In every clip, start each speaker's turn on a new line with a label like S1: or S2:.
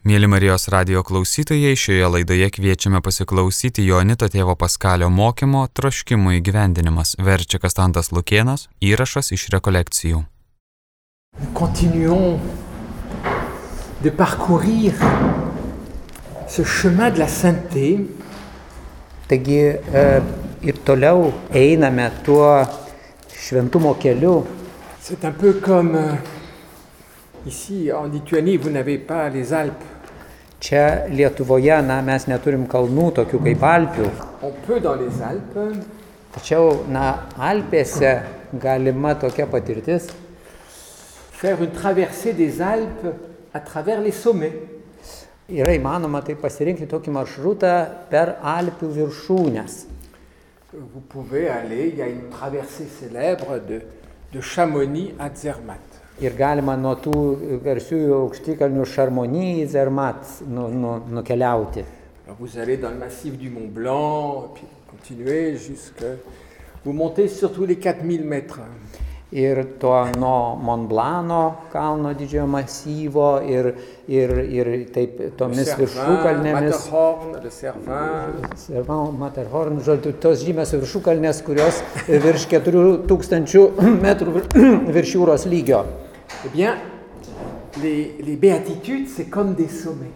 S1: Mėly Marijos radio klausytojai, šioje laidoje kviečiame pasiklausyti Jonito tėvo Paskalio mokymo Troškimo įgyvendinimas. Verčia Kastantas Lukienas, įrašas iš rekolekcijų.
S2: Continuons de parcourir ce chemin de la sainteté
S3: Taigi e, ir toliau einame tuo šventumo keliu.
S2: C'est un peu comme euh, ici en Lituanie, vous n'avez pas les Alpes.
S3: Čia Lietuvoje, na, mes neturim kalnų tokių kaip Alpių.
S2: On peut dans les Alpes
S3: Tačiau, na, Alpėse galima tokia patirtis
S2: faire une traversée des Alpes à travers les sommets.
S3: Yra įmanoma tai pasirinkti tokį maršrutą per Alpių viršūnės.
S2: Vous pouvez aller, il y a une traversée célèbre de, de Chamonix à Zermatt.
S3: Ir galima nuo tų garsiųjų aukštikalnių Šarmonį į Zermat nu, nu, nukeliauti.
S2: Vous allez dans le massif du Mont Blanc, puis continuez jusque... Vous montez sur tous les 4000 mètres.
S3: Ir to nuo Montblano kalno didžiojo masyvo ir, ir, ir taip tomis viršūkalnėmis. Servan, Matterhorn, žodžiu, tos žymės viršūkalnės, kurios virš 4000 metrų vir- virš jūros lygio.
S2: Eh bien, les, les béatitudes, c'est comme des sommets.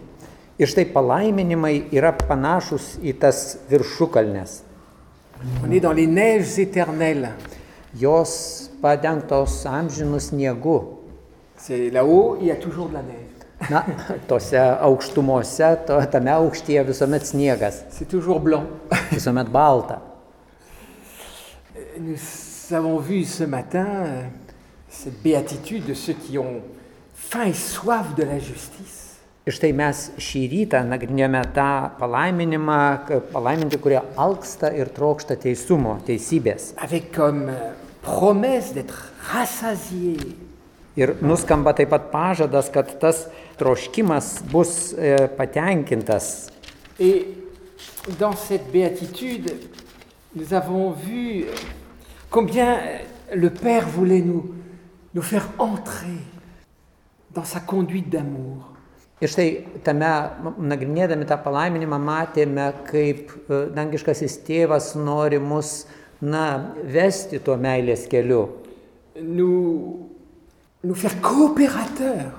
S3: Ir štai palaiminimai yra panašus į tas viršūkalnes.
S2: On est dans les neiges éternelles.
S3: Jos padengtos amžinų sniegu.
S2: C'est là-haut, il y a toujours de la neige.
S3: Na, tose aukštumose, to, tame aukštyje visuomet sniegas,
S2: C'est toujours blanc.
S3: visuomet balta.
S2: Nous avons vu ce matin euh, cette béatitude de ceux qui ont faim et soif de la justice.
S3: Ir štai mes šį rytą nagrinėjome tą palaiminimą, palaiminti, kurie alksta ir trokšta teisumo, teisybės.
S2: Avec comme euh, promesse d'être rassasiés
S3: Ir nuskamba taip pat pažadas, kad tas troškimas bus e, patenkintas.
S2: Et dans cette béatitude, nous avons vu combien euh, le Père voulait nous, nous faire entrer dans sa conduite d'amour.
S3: Ir štai tame nagrinėdami tą palaiminimą matėme, kaip e, dangiškasis tėvas nori mus, na, vesti tuo meilės keliu.
S2: Nous, nous faire coopérateurs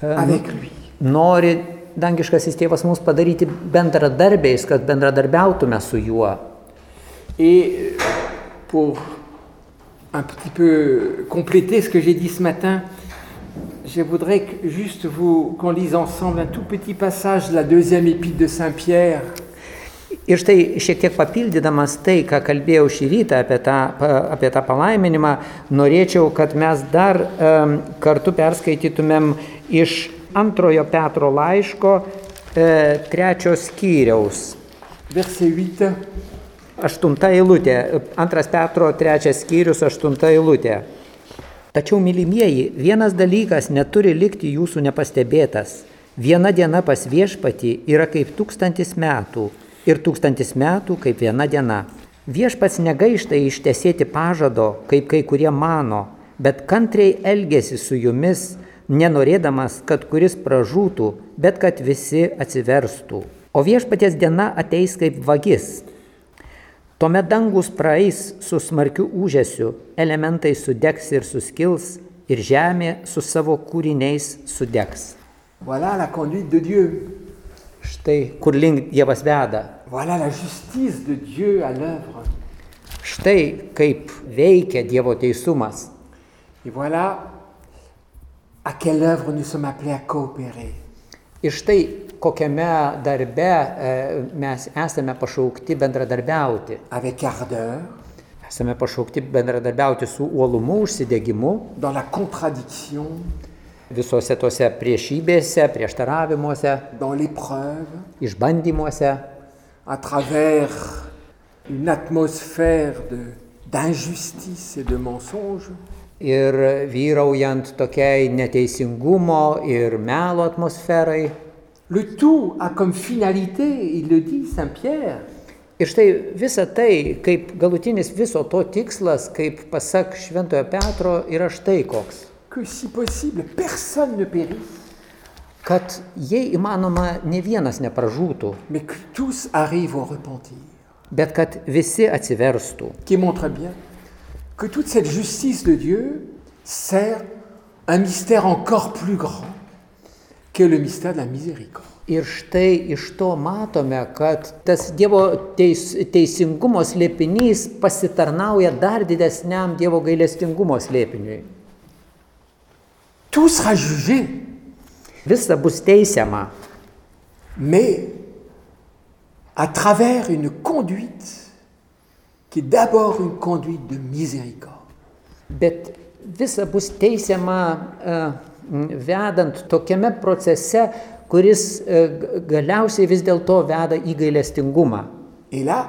S2: avec lui.
S3: Nori dangiškasis tėvas mus padaryti bendradarbiais, kad bendradarbiautume su juo.
S2: Et pour un petit peu compléter ce que j'ai dit ce matin, je voudrais que juste vous qu'on lise ensemble un tout petit passage de la deuxième épître de Saint Pierre.
S3: Ir štai šiek tiek papildydamas tai, ką kalbėjau šį rytą apie tą, apie tą palaiminimą, norėčiau, kad mes dar um, kartu perskaitytumėm iš antrojo Petro laiško e, trečio skyriaus.
S2: Verset 8.
S3: Aštunta eilutė. Antras Petro trečias skyrius, aštunta eilutė. Tačiau, mylimieji, vienas dalykas neturi likti jūsų nepastebėtas. Viena diena pas viešpatį yra kaip tūkstantis metų ir tūkstantis metų kaip viena diena. Viešpats negaišta ištesėti pažado, kaip kai kurie mano, bet kantriai elgesi su jumis, nenorėdamas, kad kuris pražūtų, bet kad visi atsiverstų. O viešpaties diena ateis kaip vagis, Tuomet dangus praeis su smarkiu užėsiu, elementai sudegs ir suskils, ir žemė su savo kūriniais sudegs.
S2: Voilà la conduite de Dieu.
S3: Štai kur link Dievas veda.
S2: Voilà la justice de Dieu à l'œuvre.
S3: Štai kaip veikia Dievo teisumas.
S2: Et voilà à quelle œuvre nous sommes appelés à coopérer.
S3: Ir štai kokiame darbe e, mes esame pašaukti bendradarbiauti.
S2: Avec ardeur,
S3: Esame pašaukti bendradarbiauti su uolumu, užsidegimu,
S2: dans la contradiction,
S3: visose tose priešybėse, prieštaravimuose,
S2: dans l'épreuve,
S3: išbandymuose,
S2: à travers une atmosphère de- d'injustice et de mensonge.
S3: ir vyraujant tokiai neteisingumo ir melo atmosferai.
S2: Le tout a comme finalité, il le dit Saint Pierre,
S3: Ir štai visa tai, kaip galutinis viso to tikslas, kaip pasak Šventojo Petro, yra štai koks.
S2: que si possible, personne ne périsse,
S3: kad jei įmanoma ne vienas nepražūtų,
S2: mais que tous arrivent au repentir.
S3: bet kad visi atsiverstų.
S2: Qui montre bien que toute cette justice de Dieu sert un mystère encore plus grand que le mystère de la miséricorde.
S3: Ir štai iš to matome, kad tas Dievo teis, teisingumo slėpinys pasitarnauja dar didesniam Dievo gailestingumo slėpiniui.
S2: Tout sera jugé,
S3: Visa bus teisiama,
S2: mais à travers une conduite qui est d'abord une conduite de miséricorde.
S3: bet visa bus teisiama e, m, vedant tokiame procese, kuris e, galiausiai vis dėlto veda į gailestingumą.
S2: Et là,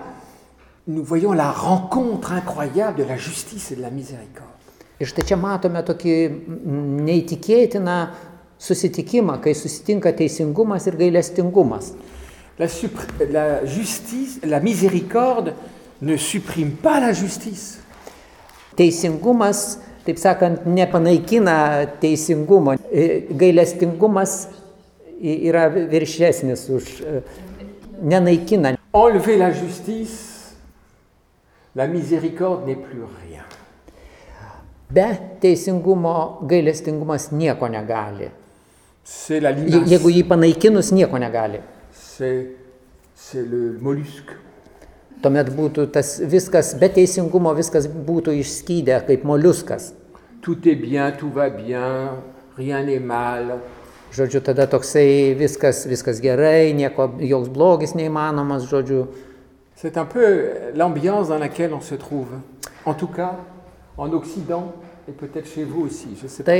S2: nous voyons la rencontre incroyable de la justice et de la miséricorde.
S3: Ir štai čia matome tokį neįtikėtiną susitikimą, kai susitinka teisingumas ir gailestingumas.
S2: La, la justice, la miséricorde ne supprime pas la justice.
S3: Teisingumas, taip sakant, nepanaikina teisingumo. E, Gailestingumas yra viršesnis už e, nenaikina.
S2: Enlever la justice, la miséricorde n'est plus rien.
S3: Be teisingumo gailestingumas nieko negali. Je- Jeigu jį panaikinus, nieko negali.
S2: c'est le mollusque.
S3: Tuomet būtų tas viskas, be teisingumo viskas būtų išskydę kaip moliuskas.
S2: Tout est bien, tout va bien, rien n'est mal.
S3: Žodžiu, tada toksai viskas, viskas gerai, nieko, joks blogis neįmanomas, žodžiu.
S2: C'est un peu l'ambiance dans laquelle on se trouve. En tout cas, en Occident et peut-être chez vous aussi. Je sais pas.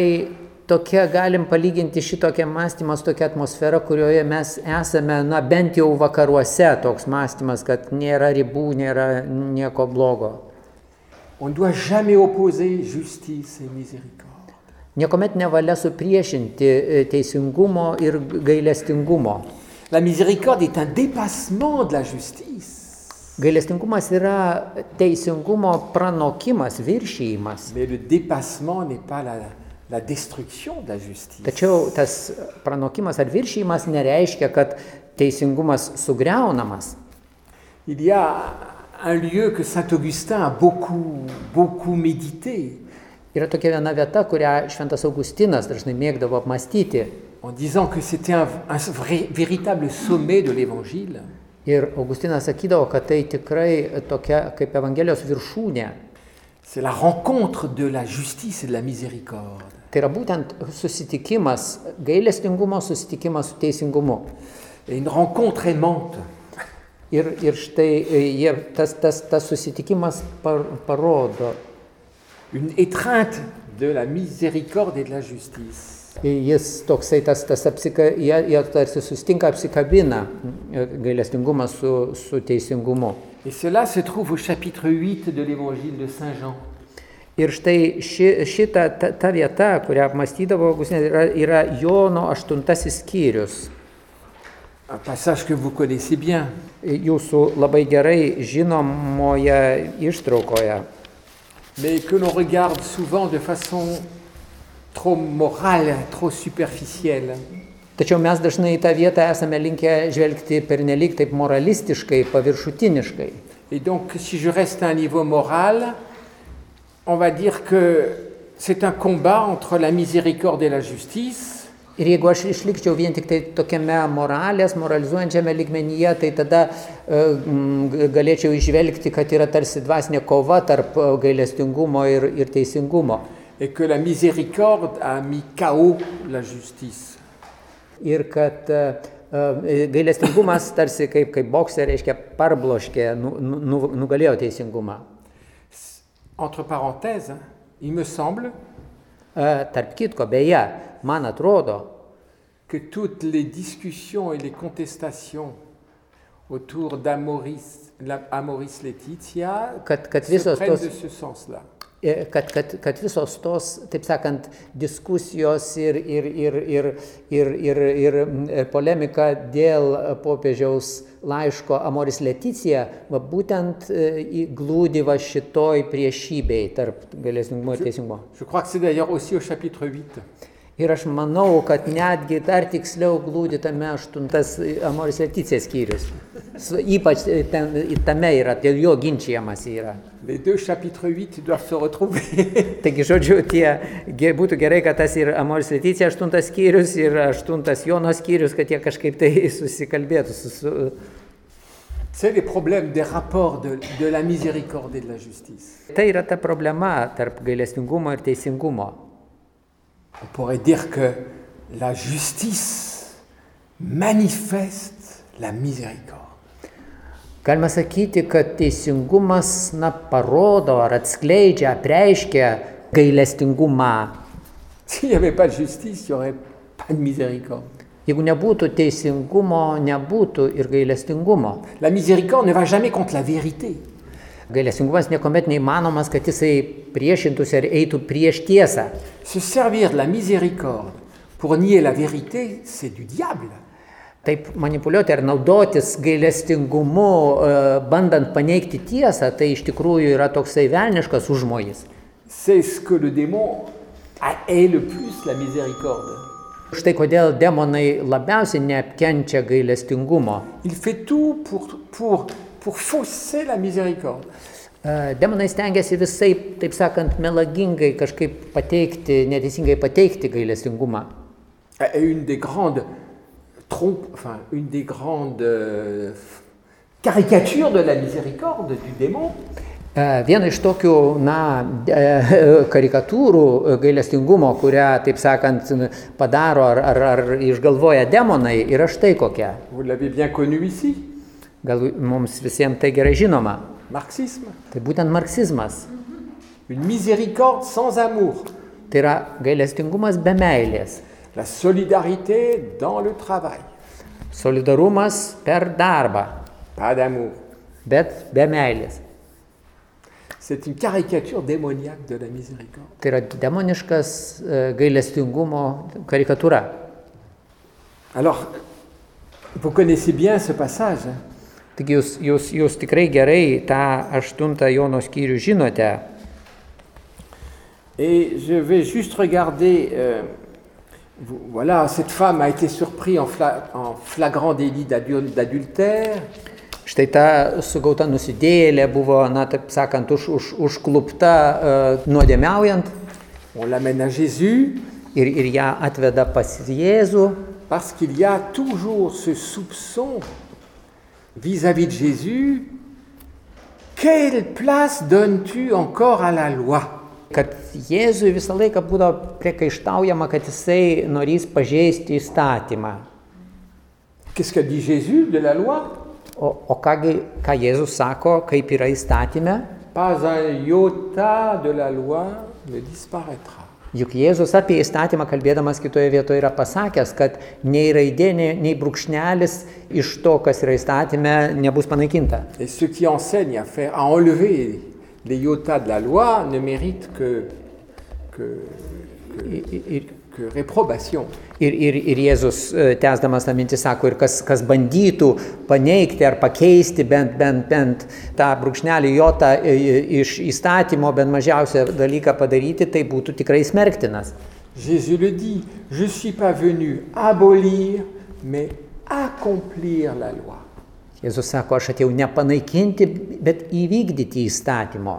S3: Tokia galim palyginti šitokią mąstymą su tokia atmosfera, kurioje mes esame, na bent jau vakaruose toks mąstymas, kad nėra ribų, nėra nieko blogo. Niekuomet nevalia supriešinti e, teisingumo ir gailestingumo.
S2: La miséricorde est un dépassement de la justice.
S3: Gailestingumas yra teisingumo pranokimas, viršyjimas.
S2: Mais le dépassement n'est pas la, la destruction de la justice.
S3: Tačiau tas pranokimas ar viršyjimas nereiškia, kad teisingumas sugriaunamas.
S2: Il y a un lieu que Saint Augustin a beaucoup, beaucoup médité
S3: Yra tokia viena vieta, kurią Šventas Augustinas dažnai mėgdavo apmastyti.
S2: en disant que c'était un, un vrai- véritable sommet de l'Évangile.
S3: Ir Augustinas sakydavo, kad tai tikrai tokia kaip Evangelijos viršūnė.
S2: C'est la rencontre de la justice et de la miséricorde.
S3: Tai yra būtent susitikimas, gailestingumo susitikimas su teisingumu.
S2: Et une rencontre aimante.
S3: Ir, ir štai e, jie, tas, tas, tas susitikimas par, parodo,
S2: une étreinte de la miséricorde et de la justice.
S3: jis toksai, tas, tas apsika, jie, jie tarsi susitinka, apsikabina e, gailestingumas su, su teisingumu.
S2: Et cela se trouve au chapitre 8 de l'évangile de Saint Jean.
S3: Ir štai ši, šita ta, ta vieta, kurią apmastydavo Augustinas, yra, yra Jono aštuntasis skyrius.
S2: Passage que vous connaissez bien.
S3: Jūsų labai gerai žinomoje ištraukoje.
S2: mais que l'on regarde souvent de façon trop morale, trop superficielle.
S3: Tačiau mes dažnai į tą vietą esame linkę žvelgti pernelyg taip moralistiškai, paviršutiniškai.
S2: Et donc, si je reste à un niveau moral, on va dire que c'est un combat entre la miséricorde et la justice.
S3: Ir jeigu aš išlikčiau vien tik tai tokiame moralės, moralizuojančiame ligmenyje, tai tada e, galėčiau išvelgti, kad yra tarsi dvasinė kova tarp e, gailestingumo ir, ir teisingumo.
S2: Et que la miséricorde a mis KO la justice.
S3: Ir kad e, e, gailestingumas tarsi kaip, kaip boksė reiškia parbloškė, nu, nu, nu- nugalėjo teisingumą.
S2: Entre parenthèses, il me semble
S3: E, Tarp kitko, beje, man atrodo,
S2: que toutes les discussions et les contestations autour d'Amoris Amoris Laetitia
S3: kad, kad
S2: se
S3: visos
S2: prennent
S3: tos
S2: de ce sens-là.
S3: E, kad, kad, kad visos tos, taip sakant, diskusijos ir, ir, ir, ir, ir, ir, ir mm, polemika dėl e, popiežiaus laiško Amoris Leticija, va būtent e, glūdi va šitoj priešybei tarp galėsningumo ir teisingumo.
S2: Je crois que c'est d'ailleurs aussi au chapitre 8.
S3: Ir aš manau, kad netgi dar tiksliau glūdi tame aštuntas Amoris Leticija skyrius. Ypač ten, tame yra, dėl jo ginčiamas yra.
S2: Les deux chapitres 8 doivent se retrouver.
S3: Taigi, žodžiu, tie, būtų gerai, kad tas ir Amoris Leticija aštuntas skyrius ir aštuntas Jono skyrius, kad jie kažkaip tai susikalbėtų. Su, su,
S2: C'est les problèmes des rapports de, de la miséricorde et de la justice.
S3: tai yra ta problema tarp gailestingumo ir teisingumo.
S2: On pourrait dire que la justice manifeste la miséricorde.
S3: Galima sakyti, kad teisingumas na, parodo ar atskleidžia, apreiškia gailestingumą.
S2: S'il n'y avait pas de justice, il n'y aurait pas de miséricorde.
S3: Jeigu nebūtų teisingumo, nebūtų ir gailestingumo.
S2: La miséricorde ne va jamais contre la vérité.
S3: Gailestingumas niekuomet neįmanomas, kad jisai priešintųsi ar eitų prieš tiesą.
S2: Se servir la miséricorde pour nier la vérité, c'est du diable.
S3: Taip manipuliuoti ar naudotis gailestingumu, e, bandant paneigti tiesą, tai iš tikrųjų yra toksai velniškas užmojis.
S2: C'est ce que le démon est le plus la miséricorde.
S3: Štai kodėl demonai labiausiai neapkenčia gailestingumo.
S2: Il fait tout pour, pour, pour fausser la miséricorde.
S3: Demonai stengiasi visai, taip sakant, melagingai kažkaip pateikti, neteisingai pateikti gailestingumą.
S2: Une des grandes trompes, enfin, une des grandes euh, caricatures de la miséricorde du démon,
S3: Viena iš tokių, na, e, karikatūrų e, gailestingumo, kurią, taip sakant, padaro ar, ar, ar išgalvoja demonai, yra štai kokia.
S2: vous l'avez bien connu ici,
S3: Gal mums visiems tai gerai žinoma.
S2: marxisme,
S3: Tai būtent marksizmas.
S2: une miséricorde sans amour,
S3: Tai yra gailestingumas be meilės.
S2: la solidarité dans le travail,
S3: Solidarumas per darbą,
S2: pas d'amour.
S3: bet be meilės.
S2: C'est une caricature démoniaque de la miséricorde.
S3: Tai yra demoniškas e, gailestingumo karikatūra.
S2: Alors, vous connaissez bien ce passage. hein.
S3: Taigi jūs, jūs, jūs tikrai gerai tą aštuntą Jono skyrių žinote.
S2: Et je vais juste regarder. euh, voilà, cette femme a été surprise en, fla- en flagrant délit d'adul- d'adultère.
S3: Štai ta sugauta nusidėlė buvo, na, taip sakant, už, už, užklupta uh, nuodėmiaujant
S2: On l'amène à Jésus
S3: ir, ir ją atveda pas Jėzų,
S2: parce qu'il y a toujours ce soupçon vis-à-vis de Jésus. Quelle place donnes-tu encore à la loi
S3: kad Jėzui visą laiką būdavo priekaištaujama, kad jisai norės pažeisti įstatymą.
S2: Qu'est-ce que dit Jésus de la loi
S3: O, o kągi, ką Jėzus sako, kaip yra įstatymė?
S2: Pas un iota de la loi ne disparaîtra.
S3: Juk Jėzus apie įstatymą kalbėdamas kitoje vietoje yra pasakęs, kad nei raidė, nei, nei brūkšnelis iš to, kas yra įstatymė, nebus panaikinta.
S2: Et ceux qui enseignent à faire, à enlever les iotas de la loi ne méritent que, que, que.
S3: Ir, ir, ir Jėzus, e, tęsdamas tą mintį, sako, ir kas, kas bandytų paneigti ar pakeisti bent, bent, bent tą brūkšnelį jotą e, iš įstatymo, bent mažiausią dalyką padaryti, tai būtų tikrai smerktinas.
S2: Jésus le dit, je suis pas venu abolir, mais accomplir la loi.
S3: Jėzus sako, aš atėjau ne panaikinti, bet įvykdyti įstatymo.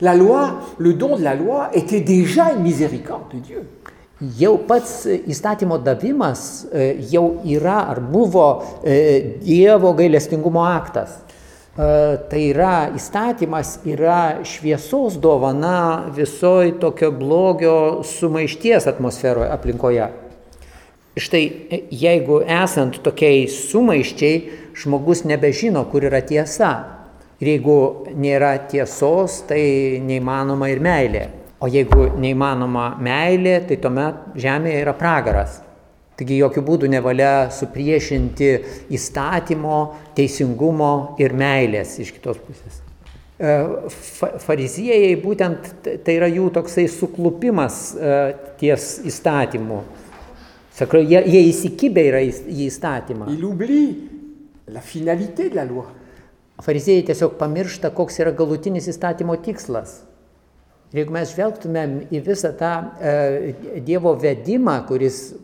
S2: La loi, le don de la loi était déjà une miséricorde de Dieu.
S3: Jau pats įstatymo davimas e, jau yra ar buvo e, Dievo gailestingumo aktas. E, Tai yra įstatymas yra šviesos dovana visoji tokio blogio sumaišties atmosferoje aplinkoje. Štai e, jeigu esant tokiai sumaiščiai, žmogus nebežino, kur yra tiesa. Ir jeigu nėra tiesos, tai neįmanoma ir meilė. O jeigu neįmanoma meilė, tai tuomet žemėje yra pragaras. Taigi jokių būdų nevalia supriešinti įstatymo, teisingumo ir meilės iš kitos pusės. E, fa- Fariziejai būtent tai yra jų toksai suklupimas e, ties įstatymu. Sakau, jie, jie įsikibę yra į įstatymą. Fariziejai tiesiog pamiršta, koks yra galutinis įstatymo tikslas. Jeigu mes žvelgtumėm į visą tą e, Dievo vedimą, kuris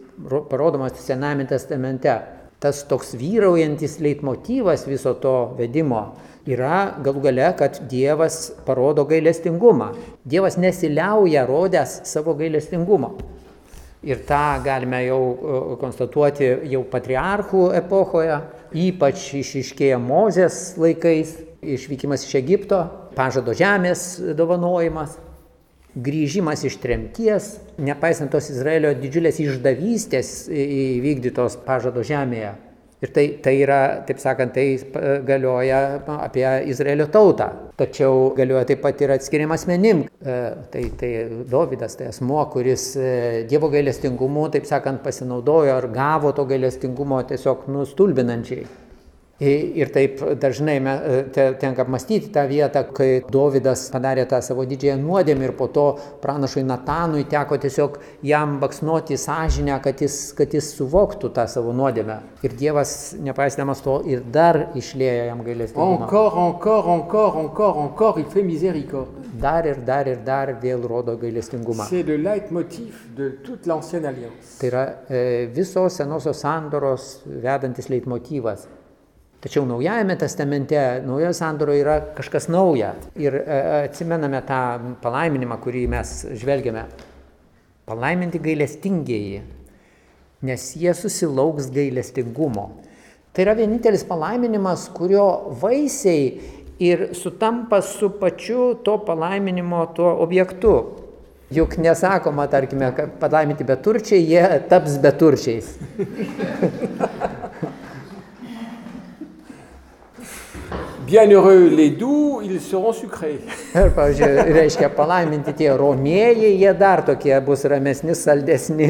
S3: parodomas Sename testamente, tas toks vyraujantis leitmotyvas viso to vedimo yra galų gale, kad Dievas parodo gailestingumą. Dievas nesiliauja rodęs savo gailestingumo. Ir tą galime jau e, konstatuoti jau patriarchų epochoje, ypač išiškėję Mozės laikais, išvykimas iš Egipto, pažado žemės dovanojimas grįžimas iš tremties, nepaisant tos Izraelio didžiulės išdavystės įvykdytos pažado žemėje. Ir tai, tai yra, taip sakant, tai galioja apie Izraelio tautą. Tačiau galioja taip pat ir atskiriam asmenim. E, tai, tai Dovydas, tai asmo, kuris e, Dievo gailestingumu, taip sakant, pasinaudojo ar gavo to gailestingumo tiesiog nustulbinančiai. Ir taip dažnai e, tenka apmastyti tą vietą, kai Dovydas padarė tą savo didžiąją nuodėmę ir po to pranašui Natanui teko tiesiog jam baksnuoti sąžinę, kad jis, kad jis suvoktų tą savo nuodėmę. Ir Dievas, nepaisdamas to, ir dar išlėjo jam gailestingumą.
S2: Encore, encore, encore, encore, encore, il fait miséricorde.
S3: Dar ir dar ir dar vėl rodo gailestingumą. Tai yra e, visos senosios sandoros vedantis leitmotyvas. Tačiau Naujajame testamente, Naujojo sandoro yra kažkas nauja. Ir e, atsimename tą palaiminimą, kurį mes žvelgiame. Palaiminti gailestingieji, nes jie susilauks gailestingumo. Tai yra vienintelis palaiminimas, kurio vaisiai ir sutampa su pačiu to palaiminimo tuo objektu. Juk nesakoma, tarkime, kad palaiminti beturčiai, jie taps beturčiais.
S2: Bienheureux les doux, ils seront sucrés.
S3: Ir, pavyzdžiui, reiškia palaiminti tie romėjai, jie dar tokie bus ramesni, saldesni.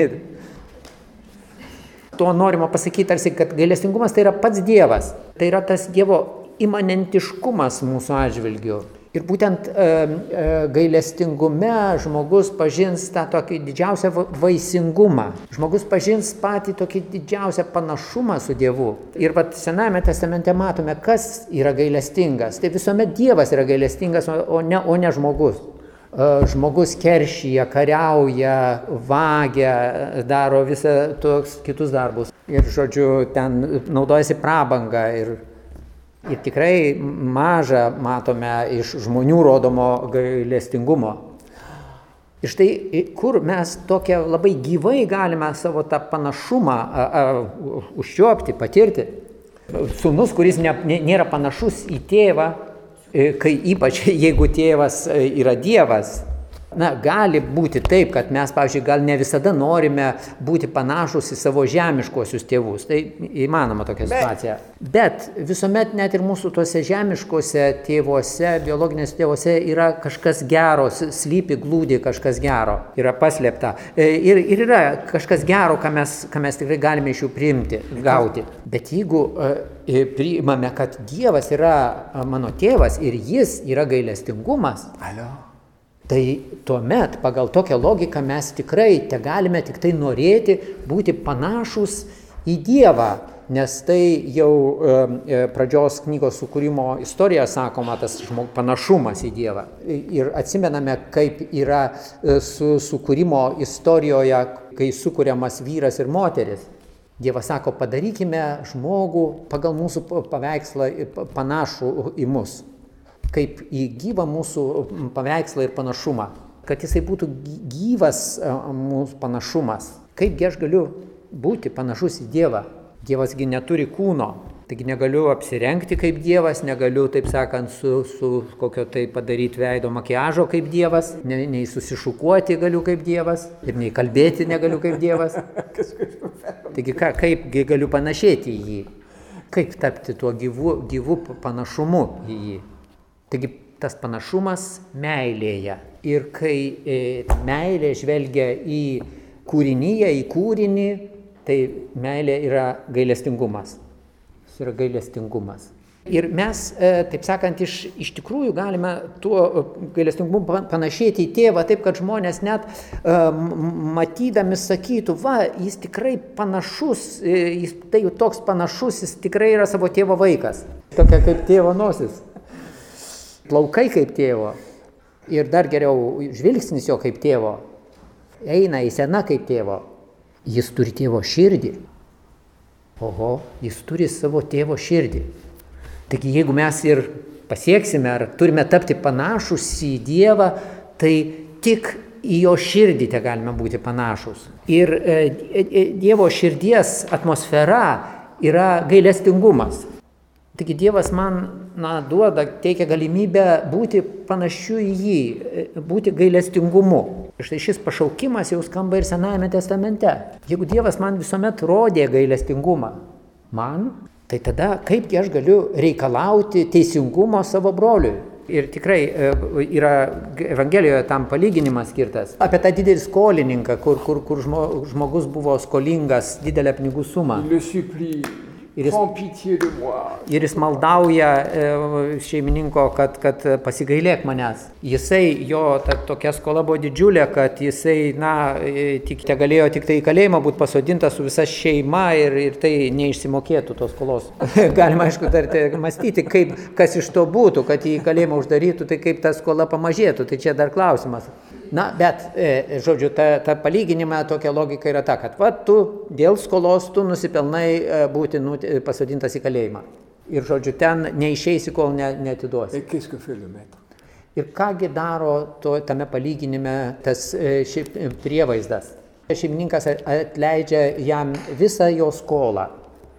S3: Tuo norima pasakyti tarsi, kad gailestingumas tai yra pats Dievas. Tai yra tas Dievo imanentiškumas mūsų atžvilgiu. Ir būtent e, e, gailestingume žmogus pažins tą tokį didžiausią vaisingumą. Žmogus pažins patį tokį didžiausią panašumą su Dievu. Ir vat Sename testamente matome, kas yra gailestingas. Tai visuomet Dievas yra gailestingas, o ne, o ne žmogus. E, žmogus keršyje, kariauja, vagia, daro visą toks kitus darbus. Ir, žodžiu, ten naudojasi prabanga ir Ir tikrai mažą matome iš žmonių rodomo gailestingumo. Ir štai kur mes tokia labai gyvai galime savo tą panašumą a, a, užčiuopti, patirti. Sūnus, kuris ne, nėra panašus į tėvą, e, kai ypač jeigu tėvas e, yra Dievas, na, gali būti taip, kad mes, pavyzdžiui, gal ne visada norime būti panašus į savo žemiškuosius tėvus. Tai įmanoma tokia situacija. Bet visuomet net ir mūsų tuose žemiškuose tėvuose, biologinėse tėvuose yra kažkas gero, slypi, glūdi kažkas gero, yra paslėpta. E, ir, ir yra kažkas gero, ką mes, ką mes tikrai galime iš jų priimti, gauti. Bet jeigu e, priimame, kad Dievas yra mano tėvas ir jis yra gailestingumas,
S2: Alio.
S3: Tai tuomet pagal tokią logiką mes tikrai te galime tik tai norėti būti panašus į Dievą, nes tai jau e, pradžios knygos sukūrimo istorija sakoma, tas žmog, panašumas į Dievą. Ir atsimename, kaip yra e, su sukūrimo istorijoje, kai sukūriamas vyras ir moteris. Dievas sako, padarykime žmogų pagal mūsų paveikslą panašų į mus kaip į gyvą mūsų paveikslą ir panašumą. Kad jisai būtų gyvas mūsų panašumas. Kaipgi aš galiu būti panašus į Dievą? Dievasgi neturi kūno. Taigi negaliu apsirengti kaip Dievas, negaliu, taip sakant, su, su kokio tai padaryti veido makiažo kaip Dievas, ne, nei susišukuoti galiu kaip Dievas ir nei kalbėti negaliu kaip Dievas. Taigi ką, kaipgi galiu panašėti į jį? Kaip tapti tuo gyvu, gyvu panašumu į jį? Taigi tas panašumas meilėje. Ir kai e, meilė žvelgia į kūrinyje, į kūrinį, tai meilė yra gailestingumas. Jis yra gailestingumas. Ir mes, e, taip sakant, iš, iš tikrųjų galime tuo e, gailestingumu panašėti į tėvą, taip kad žmonės net matydami sakytų, va, jis tikrai panašus, jis tai jau toks panašus, jis tikrai yra savo tėvo vaikas. Tokia kaip tėvo nosis plaukai kaip tėvo. Ir dar geriau žvilgsnis jo kaip tėvo. Eina į seną kaip tėvo. Jis turi tėvo širdį. Oho, jis turi savo tėvo širdį. Taigi jeigu mes ir pasieksime, ar turime tapti panašus į Dievą, tai tik į jo širdį te galime būti panašus. Ir e, e, Dievo širdies atmosfera yra gailestingumas. Taigi Dievas man na, duoda, teikia galimybę būti panašiu į jį, būti gailestingumu. Štai šis pašaukimas jau skamba ir Senajame testamente. Jeigu Dievas man visuomet rodė gailestingumą, man, tai tada kaipgi aš galiu reikalauti teisingumo savo broliui. Ir tikrai e, yra Evangelijoje tam palyginimas skirtas apie tą didelį skolininką, kur, kur, kur žmogus buvo skolingas didelę pinigų sumą.
S2: Le supplie,
S3: Ir jis-. Ir jis maldauja e, šeimininko, kad, kad pasigailėk manęs. Jisai, jo ta, tokia skola buvo didžiulė, kad jisai, na, e, tik te galėjo tik tai į kalėjimą būti pasodintas su visa šeima ir, ir tai neišsimokėtų tos skolos. Galima, aišku, tarti, mąstyti, kaip, kas iš to būtų, kad jį į kalėjimą uždarytų, tai kaip ta skola pamažėtų. Tai čia dar klausimas. Na, bet, e, žodžiu, ta, ta palyginime tokia logika yra ta, kad va, tu dėl skolos tu nusipelnai e, būti nu, pasodintas į kalėjimą. Ir, žodžiu, ten neišeisi, kol ne, neatiduosi.
S2: Et qu'est-ce que fait le maître
S3: Ir kągi daro to, tame palyginime tas e, ši, prievaizdas. Šeimininkas atleidžia jam visą jo skolą.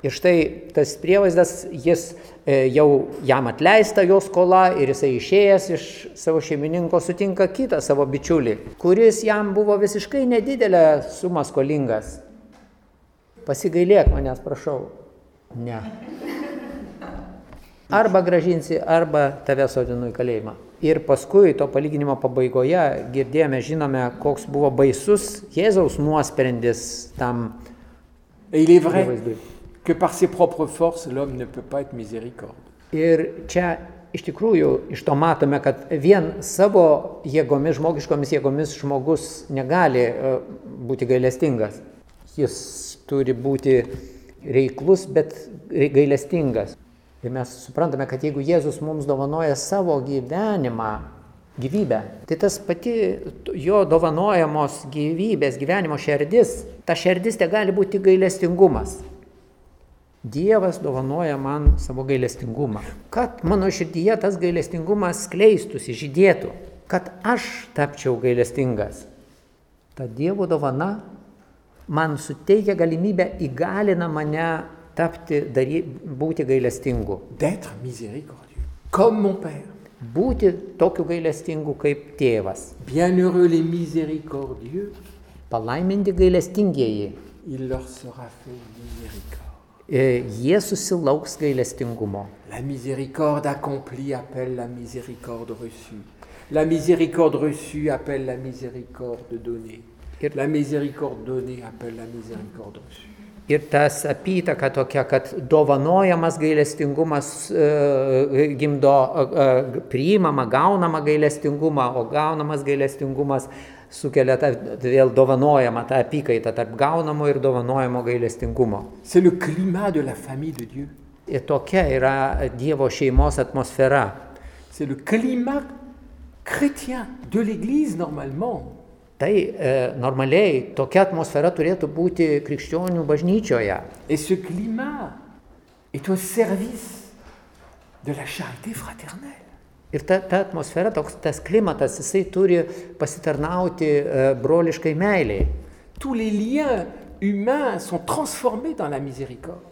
S3: Ir štai tas prievaizdas, jis e, jau jam atleista jo skola ir jisai išėjęs iš savo šeimininko sutinka kitą savo bičiulį, kuris jam buvo visiškai nedidelę sumą skolingas. Pasigailėk manęs, prašau. Ne. Arba gražinsi, arba tave sodinu į kalėjimą. Ir paskui to palyginimo pabaigoje girdėjome, žinome, koks buvo baisus Jėzaus nuosprendis tam
S2: il est vrai. Que par ses propres forces, l'homme ne peut pas être miséricorde.
S3: Ir čia iš tikrųjų iš to matome, kad vien savo jėgomis, žmogiškomis jėgomis žmogus negali e, būti gailestingas. Jis turi būti reiklus, bet gailestingas. Ir mes suprantame, kad jeigu Jėzus mums dovanoja savo gyvenimą, gyvybę, tai tas pati jo dovanojamos gyvybės, gyvenimo šerdis, ta šerdis te gali būti gailestingumas. Dievas dovanoja man savo gailestingumą. Kad mano širdyje tas gailestingumas skleistųsi, žydėtų. Kad aš tapčiau gailestingas. Ta Dievo dovana man suteikia galimybę, įgalina mane tapti, dary, būti gailestingu. Būti tokiu gailestingu kaip tėvas. Palaiminti gailestingieji.
S2: il leur sera fait miséricorde.
S3: E, Jie susilauks gailestingumo.
S2: La miséricorde accomplie appelle la miséricorde reçue. La miséricorde reçue appelle la miséricorde donnée. La miséricorde donnée appelle la miséricorde reçue.
S3: Ir tas apytaka tokia, kad dovanojamas gailestingumas e, gimdo e, priimamą, gaunamą gailestingumą, o gaunamas gailestingumas sukelia tą vėl dovanojamą tą apykaitą tarp gaunamo ir dovanojamo gailestingumo. Ir tokia yra Dievo šeimos atmosfera. Tai e, normaliai tokia atmosfera turėtų būti krikščionių bažnyčioje.
S2: Et de la charité fraternelle.
S3: Ir ta, ta atmosfera, toks, tas klimatas, jisai turi pasitarnauti e, broliškai meiliai.
S2: Tous les liens humains sont transformés dans la miséricorde.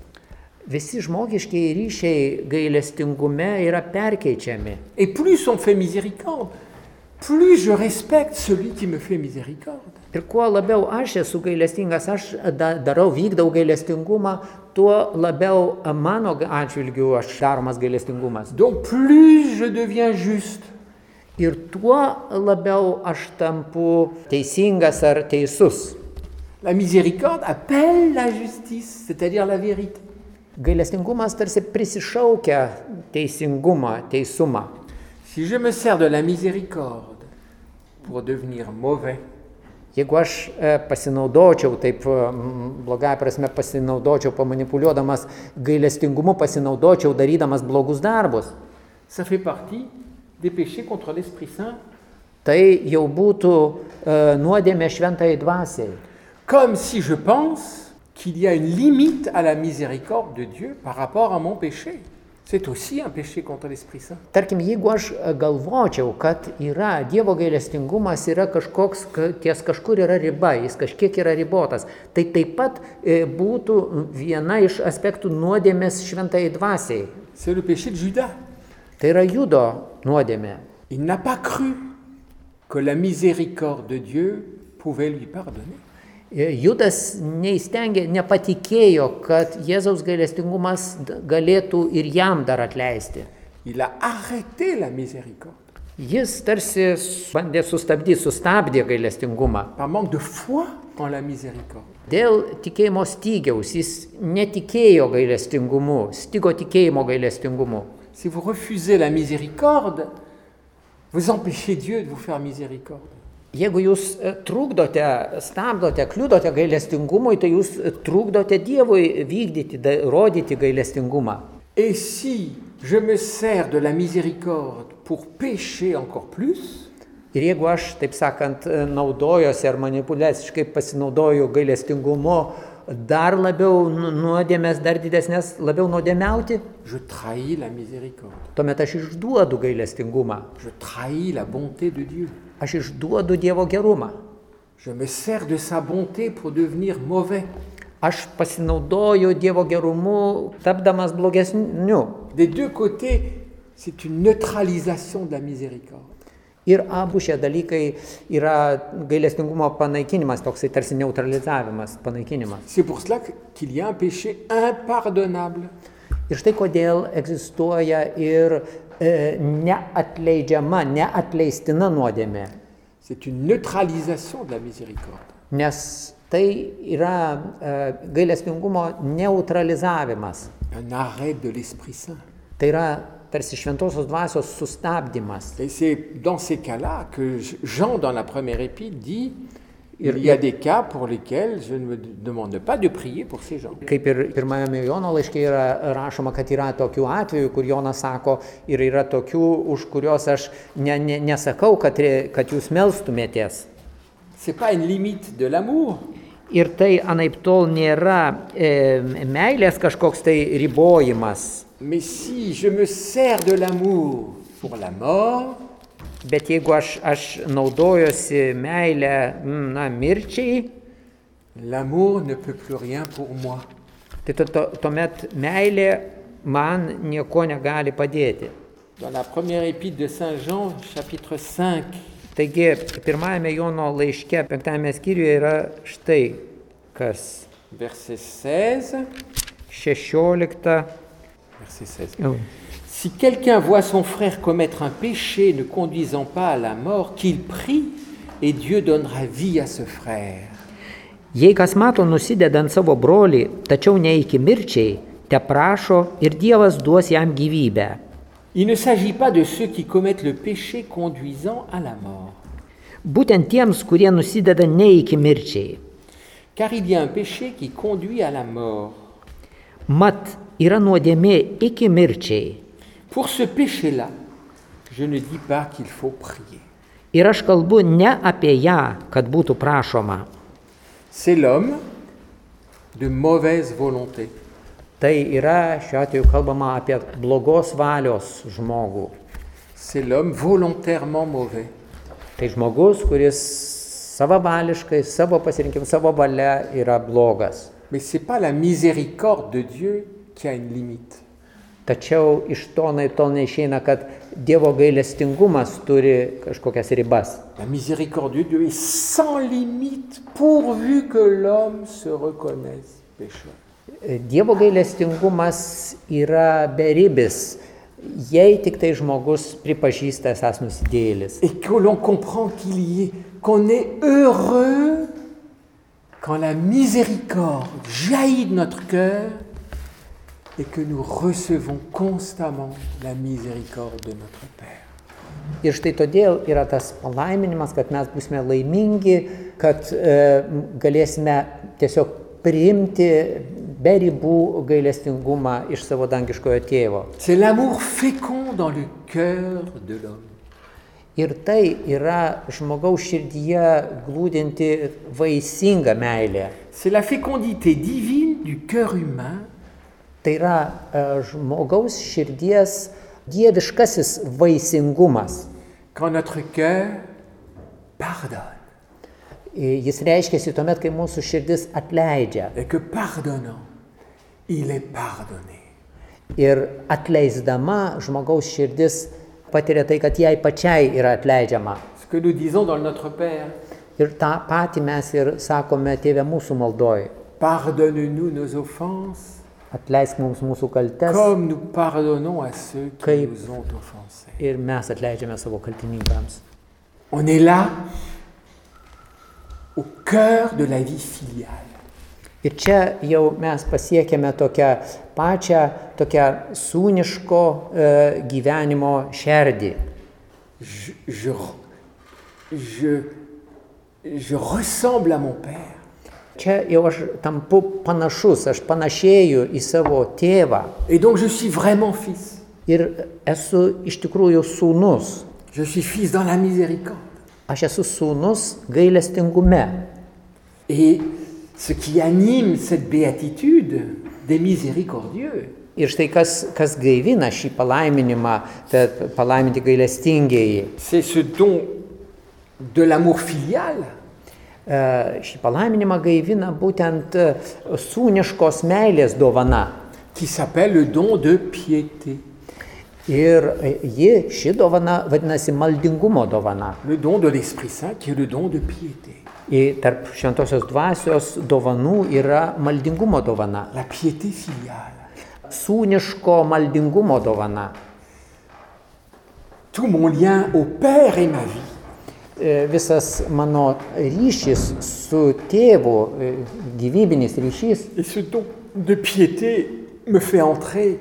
S3: Visi žmogiškiai ryšiai gailestingume yra perkeičiami.
S2: Et plus on fait miséricorde, plus je respecte celui qui me fait miséricorde.
S3: Ir kuo labiau aš esu gailestingas, aš da, darau, vykdau gailestingumą, tuo labiau mano atžvilgiu aš daromas gailestingumas.
S2: Donc plus je deviens juste,
S3: Ir tuo labiau aš tampu teisingas ar teisus.
S2: la miséricorde appelle la justice, c'est-à-dire la vérité.
S3: Gailestingumas tarsi prisišaukia teisingumą, teisumą.
S2: Si je me sers de la miséricorde pour devenir mauvais,
S3: Jeigu aš e, pasinaudočiau, taip blogąją prasme pasinaudočiau, pamanipuliuodamas gailestingumu, pasinaudočiau darydamas blogus darbus, tai jau būtų e, nuodėmė šventai dvasiai.
S2: Comme si je pense qu'il y a une limite à la miséricorde de Dieu par rapport à mon péché.
S3: Tarkim, jeigu aš e, galvočiau, kad yra Dievo gailestingumas, yra kažkoks, ka- ties kažkur yra riba, jis kažkiek yra ribotas, tai taip pat e, būtų viena iš aspektų nuodėmės šventai dvasiai.
S2: C'est le péché de Judas.
S3: Tai yra judo nuodėmė.
S2: Il n'a pas cru que la miséricorde de Dieu pouvait lui pardonner.
S3: E, Judas neįstengė, nepatikėjo, kad Jėzaus gailestingumas galėtų ir jam dar atleisti. Jis tarsi bandė sustabdyti, sustabdė gailestingumą.
S2: par manque de foi en la miséricorde.
S3: Dėl tikėjimo stygiaus jis netikėjo gailestingumu, stigo tikėjimo gailestingumu.
S2: Si vous refusez la miséricorde, vous empêchez Dieu de vous faire miséricorde.
S3: Jeigu jūs e, trukdote, stabdote, kliudote gailestingumui, tai jūs e, trukdote Dievui vykdyti, da- rodyti gailestingumą.
S2: Et si je me sers de la miséricorde pour pécher encore plus,
S3: Ir jeigu aš, taip sakant, e, naudojosi ar manipuliaciškai pasinaudoju gailestingumu, dar labiau nu- nuodėmės, dar didesnės, labiau nuodėmiauti, tuomet aš išduodu gailestingumą.
S2: Je trahis la bonté de Dieu.
S3: Aš išduodu Dievo gerumą.
S2: Je me sers de sa bonté pour devenir mauvais.
S3: Aš pasinaudoju Dievo gerumu, tapdamas blogesniu.
S2: Des deux côtés, c'est une neutralisation de la miséricorde.
S3: Ir abu šie dalykai yra gailestingumo panaikinimas, toksai tarsi neutralizavimas, panaikinimas.
S2: C'est pour cela que- qu'il y a un péché impardonnable.
S3: Ir štai kodėl egzistuoja ir e, neatleidžiama, neatleistina nuodėmė.
S2: C'est une neutralisation de la miséricorde.
S3: Nes tai yra e, gailestingumo neutralizavimas.
S2: Un arrêt de l'Esprit Saint.
S3: Tai yra tarsi šventosios dvasios sustabdymas.
S2: Et c'est dans ces cas-là que Jean, dans la première épître, dit il y a des cas pour lesquels je ne me demande pas de prier pour ces gens.
S3: Kaip ir pirmajame Jono laiške yra rašoma, kad yra tokių atvejų, kur Jonas sako, ir yra tokių, už kuriuos aš ne, ne, nesakau, kad, kad jūs melstumėtės.
S2: C'est pas une limite de l'amour,
S3: Ir tai anaip tol nėra e, meilės kažkoks tai ribojimas.
S2: Mais si je me sers de l'amour pour la mort,
S3: Bet jeigu aš, aš naudojosi meilę, mm, na, mirčiai,
S2: l'amour ne peut plus rien pour moi.
S3: tai to, to, tuomet meilė man nieko negali padėti.
S2: Dans la première épître de Saint Jean, chapitre 5,
S3: Taigi, pirmajame Jono laiške, penktame skyriuje yra štai kas.
S2: verset 16,
S3: 16.
S2: Verset 16.
S3: jau.
S2: Si quelqu'un voit son frère commettre un péché ne conduisant pas à la mort, qu'il prie et Dieu donnera vie à ce frère.
S3: Jei kas mato nusidedant savo brolį, tačiau ne iki mirčiai, te prašo ir Dievas duos jam gyvybę.
S2: Il ne s'agit pas de ceux qui commettent le péché conduisant à la mort,
S3: Būtent tiems, kurie nusideda ne iki mirčiai.
S2: car il y a un péché qui conduit à la mort.
S3: Mat yra nuodėmė iki mirčiai.
S2: Pour ce péché-là, je ne dis pas qu'il faut prier.
S3: Ir aš kalbu ne apie ją, kad būtų prašoma.
S2: C'est l'homme de mauvaise volonté.
S3: Tai yra šiuo atveju kalbama apie blogos valios žmogų.
S2: C'est l'homme volontairement mauvais.
S3: Tai žmogus, kuris savavališkai, savo pasirinkimu, savo valia yra blogas.
S2: Mais ce n'est pas la miséricorde de Dieu qui a une limite.
S3: Tačiau iš to naip tol neišeina, kad Dievo gailestingumas turi kažkokias ribas.
S2: La miséricorde de Dieu est sans limite pourvu que l'homme se reconnaisse pécheur.
S3: Dievo gailestingumas yra beribis, jei tik tai žmogus pripažįsta esas nusidėjėlis.
S2: Et que l'on comprend qu'il y est, qu'on est heureux quand la miséricorde jaillit de notre cœur et que nous recevons constamment la miséricorde de notre Père.
S3: Ir štai todėl yra tas palaiminimas, kad mes būsime laimingi, kad e, galėsime tiesiog priimti be ribų gailestingumą iš savo dangiškojo tėvo.
S2: C'est l'amour fécond dans le cœur de l'homme.
S3: Ir tai yra žmogaus širdyje glūdinti vaisinga meilė.
S2: C'est la fécondité divine du cœur humain
S3: Tai yra e, žmogaus širdies dieviškasis vaisingumas.
S2: quand notre cœur pardonne.
S3: E, Jis reiškia tuomet, kai mūsų širdis atleidžia.
S2: Et que pardonnant, il est pardonné.
S3: Ir atleisdama žmogaus širdis patiria tai, kad jai pačiai yra atleidžiama.
S2: Ce que nous disons dans le Notre Père,
S3: Ir tą patį mes ir sakome tėvė mūsų maldoj.
S2: pardonne-nous nos offenses
S3: Atleisk mums mūsų kaltes
S2: comme nous pardonnons à ceux qui
S3: Kaip-
S2: nous ont offensés.
S3: ir mes atleidžiame savo kaltininkams.
S2: On est là au cœur de la vie filiale.
S3: Ir čia jau mes pasiekėme tokią pačią, tokią sūniško e, gyvenimo šerdį.
S2: Je, je, je, je ressemble à mon Père.
S3: Čia jau aš tampu panašus, aš panašėju į savo tėvą ir esu iš tikrųjų sūnus. Aš esu sūnus gailestingume.
S2: Et ce qui anime cette béatitude des miséricordieux,
S3: Ir štai kas, kas gaivina šį palaiminimą, palaiminti gailestingieji.
S2: c'est ce don de l'amour filial
S3: E, Šį palaiminimą gaivina būtent e, sūniškos meilės dovana.
S2: qui s'appelle le don de piété,
S3: Ir e, ji, ši dovana vadinasi maldingumo dovana.
S2: le don de l'Esprit Saint qui est le don de piété.
S3: Ir tarp šventosios dvasios dovanų yra maldingumo dovana.
S2: La piété filiale.
S3: Sūniško maldingumo dovana.
S2: Tout mon lien au Père et ma vie
S3: E, Visas mano ryšys su tėvu, e, gyvybinis ryšys,
S2: Et ce don de piété me fait entrer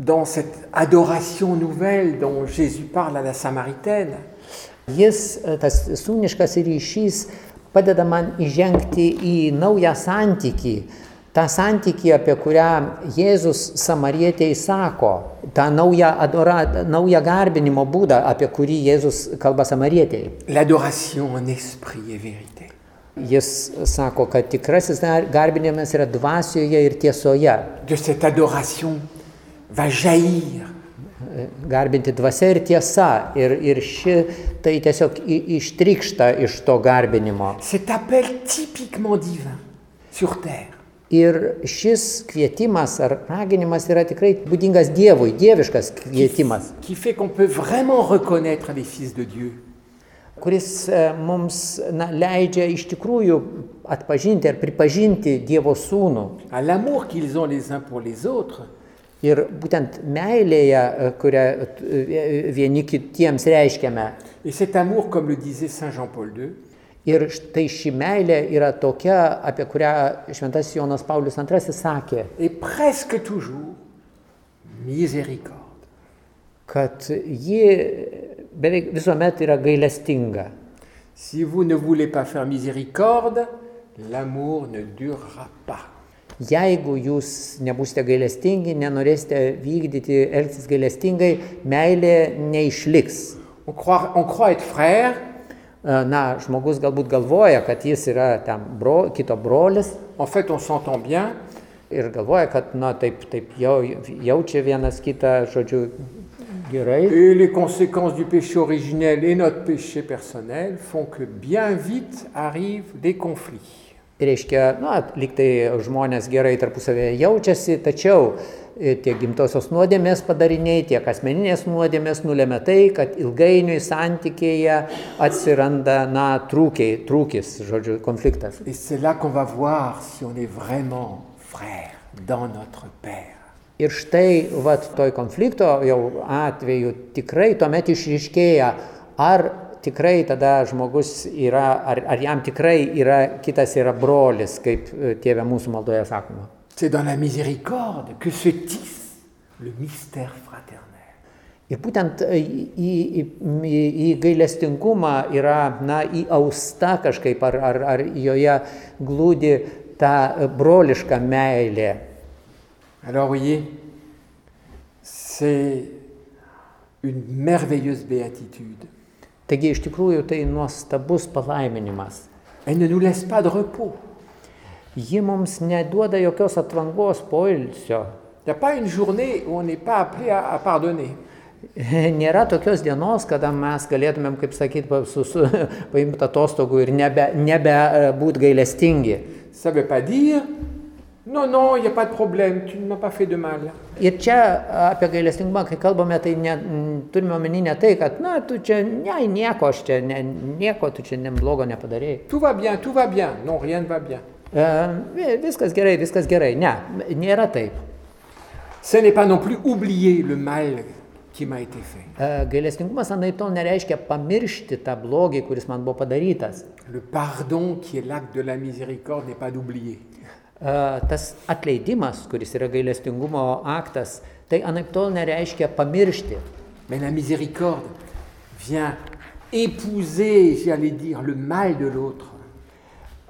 S2: dans cette adoration nouvelle dont Jésus parle à la Samaritaine.
S3: jis, e, tas sūniškas ryšys, padeda man įžengti į naują santykį. Ta santykį, apie kurią Jėzus samarietėjai sako, tą naują, adora, naują garbinimo būdą, apie kurį Jėzus kalba samarietėjai.
S2: L'adoration en esprit et vérité.
S3: Jis sako, kad tikrasis garbinimas yra dvasioje ir tiesoje.
S2: De cette adoration va jaillir
S3: Garbinti dvasia ir tiesa. Ir, ir ši tai tiesiog ištrykšta iš to garbinimo.
S2: cet appel typiquement divin sur terre.
S3: Ir šis kvietimas ar raginimas yra tikrai būdingas Dievui, dieviškas kvietimas,
S2: qui fait qu'on peut vraiment reconnaître les fils de Dieu.
S3: kuris e, mums na, leidžia iš tikrųjų atpažinti ar pripažinti Dievo sūnų.
S2: À l'amour qu'ils ont les uns pour les autres,
S3: Ir būtent meilėje, e, kurią e, vieni kitiems reiškiame.
S2: amour, comme le disait Saint Jean-Paul II,
S3: Ir štai ši meilė yra tokia, apie kurią šventasis Jonas Paulius II sakė,
S2: est presque toujours miséricorde.
S3: kad ji beveik visuomet yra gailestinga.
S2: Si vous ne voulez pas faire miséricorde, l'amour ne durera pas.
S3: Jeigu jūs nebūsite gailestingi, nenorėsite vykdyti, elgtis gailestingai, meilė neišliks.
S2: On croit, on croit être frère,
S3: E, Na, žmogus galbūt galvoja, kad jis yra tam bro, kito brolis
S2: en fait on s'entend bien,
S3: ir galvoja, kad, na, taip, taip jau, jaučia vienas kitą, žodžiu, gerai.
S2: et les conséquences du péché originel et notre péché personnel font que bien vite arrivent des conflits.
S3: Reiškia, na, lyg tai žmonės gerai tarpusavėje jaučiasi, tačiau e, tiek gimtosios nuodėmės padariniai, tiek asmeninės nuodėmės nulėmė tai, kad ilgainiui santykėje atsiranda, na, trūkiai, trūkis, žodžiu, konfliktas. Ir štai, vat, toj konflikto jau atveju tikrai tuomet išryškėja, ar tikrai tada žmogus yra, ar, ar jam tikrai yra, kitas yra brolis, kaip e, tėvė mūsų maldoje sakoma. Ir būtent į, į, į, į gailestingumą yra, na, įausta kažkaip, ar, ar, ar joje glūdi ta broliška meilė.
S2: Alors voyez, c'est une merveilleuse béatitude.
S3: Taigi iš tikrųjų tai nuostabus palaiminimas. Ji mums neduoda jokios atvangos poilsio. Nėra tokios dienos, kada mes galėtumėm, kaip su, paimti atostogų ir nebe, nebe e, būti gailestingi.
S2: Ça veut pas dire n'y a pas de problème, tu ne m'as pas fait de mal.
S3: Ir čia apie gailestingumą, kai kalbame, tai ne, turime omeny ne tai, kad, na, tu čia, ne, nieko, aš čia, ne, nieko, tu čia ne, blogo nepadarėjai.
S2: Tout va bien, tout va bien. Non, rien ne va bien.
S3: E, vi- viskas gerai, viskas gerai. Ne, nėra taip.
S2: Ce n'est pas non plus oublier le mal qui m'a été fait.
S3: E, Gailestingumas anaip tol nereiškia pamiršti tą blogį, kuris man buvo padarytas.
S2: Le pardon qui est l'acte de la miséricorde n'est pas d'oublier.
S3: E, Tas atleidimas, kuris yra gailestingumo aktas, tai anaip tol nereiškia pamiršti.
S2: Mais la miséricorde vient épouser, j'allais dire, le mal de l'autre.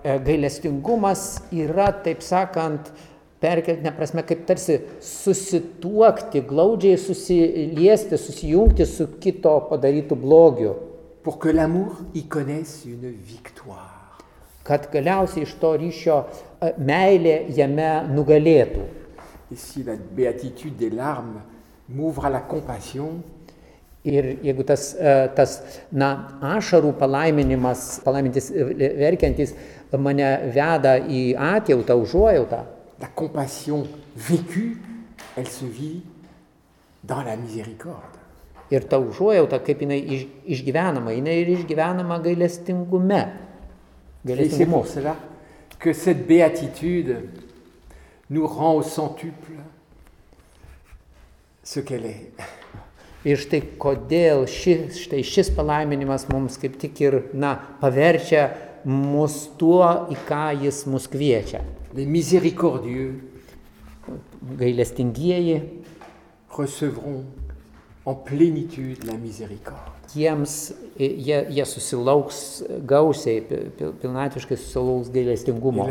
S3: E, Gailestingumas yra, taip sakant, perkeltinė prasme, kaip tarsi susituokti, glaudžiai susiliesti, susijungti su kito padarytų blogiu.
S2: pour que l'amour y connaisse une victoire.
S3: Kad galiausiai iš to ryšio e, meilė jame nugalėtų.
S2: Si la béatitude des larmes m'ouvre à la compassion,
S3: Ir jeigu tas, e, tas na, ašarų palaiminimas, palaimintis e, verkiantis, mane veda į atjautą, užuojautą,
S2: la compassion vécue, elle se vit dans la miséricorde.
S3: ir ta užuojauta, kaip jinai iš, išgyvenama, jinai ir išgyvenama gailestingume.
S2: Et c'est pour cela que cette béatitude nous rend au centuple ce qu'elle est.
S3: Ir štai kodėl ši, štai šis palaiminimas mums kaip tik ir, na, paverčia mus tuo, į ką jis mus kviečia.
S2: Les miséricordieux
S3: Gailestingieji
S2: recevront en plénitude la miséricorde.
S3: Jiems jie, jie susilauks gausiai, pi- pi- pilnatiškai susilauks gailestingumo.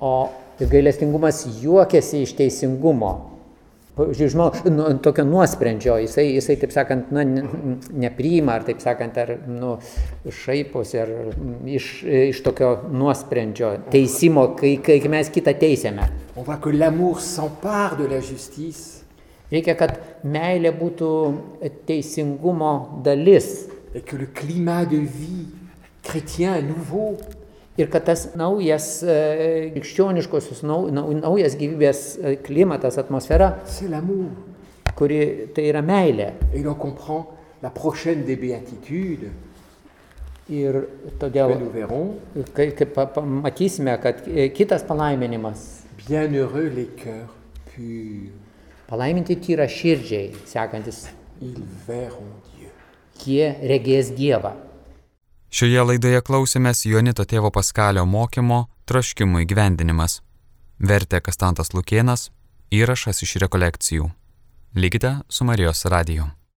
S3: O gailestingumas juokiasi iš teisingumo. Žinoma, nu, tokio nuosprendžio, jisai, jisai taip sakant, na, ne- nepriima, ar taip sakant, ar nu, šaiposi, ar iš, iš tokio nuosprendžio, teisimo, kai, kai mes kitą teisėme.
S2: On voit que l'amour s'empare de la justice
S3: Reikia, kad meilė būtų teisingumo dalis.
S2: et que le climat de vie chrétien nouveau
S3: Ir kad tas naujas e, krikščioniškosios, nau, nau, naujas gyvybės e, klimatas, atmosfera,
S2: c'est l'amour.
S3: kuri tai yra meilė.
S2: La prochaine des béatitudes
S3: Ir todėl, kai, kai pa- pamatysime, kad e, kitas palaiminimas,
S2: Bienheureux les cœurs purs,
S3: palaiminti tyra širdžiai, sekantis, jie regės Dievą.
S1: Šioje laidoje klausėmės Jonito tėvo Paskalio mokymo Troškimų įgyvendinimas. Vertė Kastantas Lukienas, įrašas iš rekolekcijų. Likite su Marijos radiju.